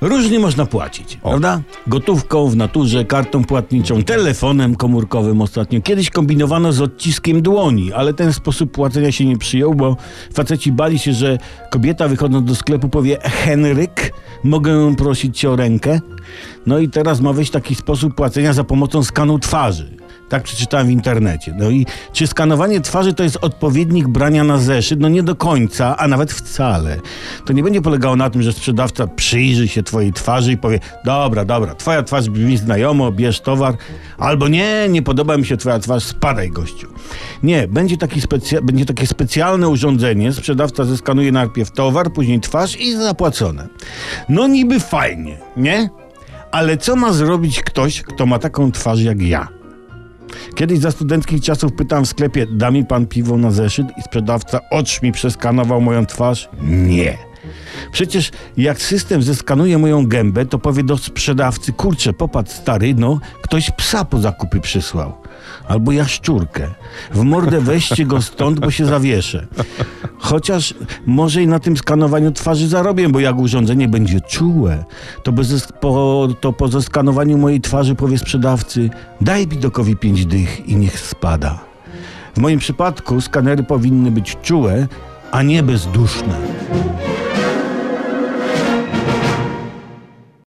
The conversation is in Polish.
Różnie można płacić, prawda? Gotówką, w naturze, kartą płatniczą, telefonem komórkowym ostatnio. Kiedyś kombinowano z odciskiem dłoni, ale ten sposób płacenia się nie przyjął, bo faceci bali się, że kobieta wychodząc do sklepu powie Henryk, mogę prosić cię o rękę? No i teraz ma wejść taki sposób płacenia za pomocą skanu twarzy. Tak przeczytałem w internecie. No i czy skanowanie twarzy to jest odpowiednik brania na zeszyt? No nie do końca, a nawet wcale. To nie będzie polegało na tym, że sprzedawca przyjrzy się twojej twarzy i powie dobra, dobra, twoja twarz brzmi znajomo, bierz towar, albo nie, nie podoba mi się twoja twarz, spadaj gościu. Nie, będzie, taki będzie takie specjalne urządzenie, sprzedawca zeskanuje najpierw towar, później twarz i zapłacone. No niby fajnie, nie? Ale co ma zrobić ktoś, kto ma taką twarz jak ja? Kiedyś za studenckich czasów pytałem w sklepie, da mi pan piwo na zeszyt i sprzedawca ocz mi przeskanował moją twarz? Nie. Przecież jak system zeskanuje moją gębę, to powie do sprzedawcy, kurczę, popatrz stary, no, ktoś psa po zakupy przysłał. Albo jaszczurkę. W mordę weźcie go stąd, bo się zawieszę. Chociaż może i na tym skanowaniu twarzy zarobię, bo jak urządzenie będzie czułe, to, bez, po, to po zeskanowaniu mojej twarzy powie sprzedawcy daj bidokowi pięć dych i niech spada. W moim przypadku skanery powinny być czułe, a nie bezduszne.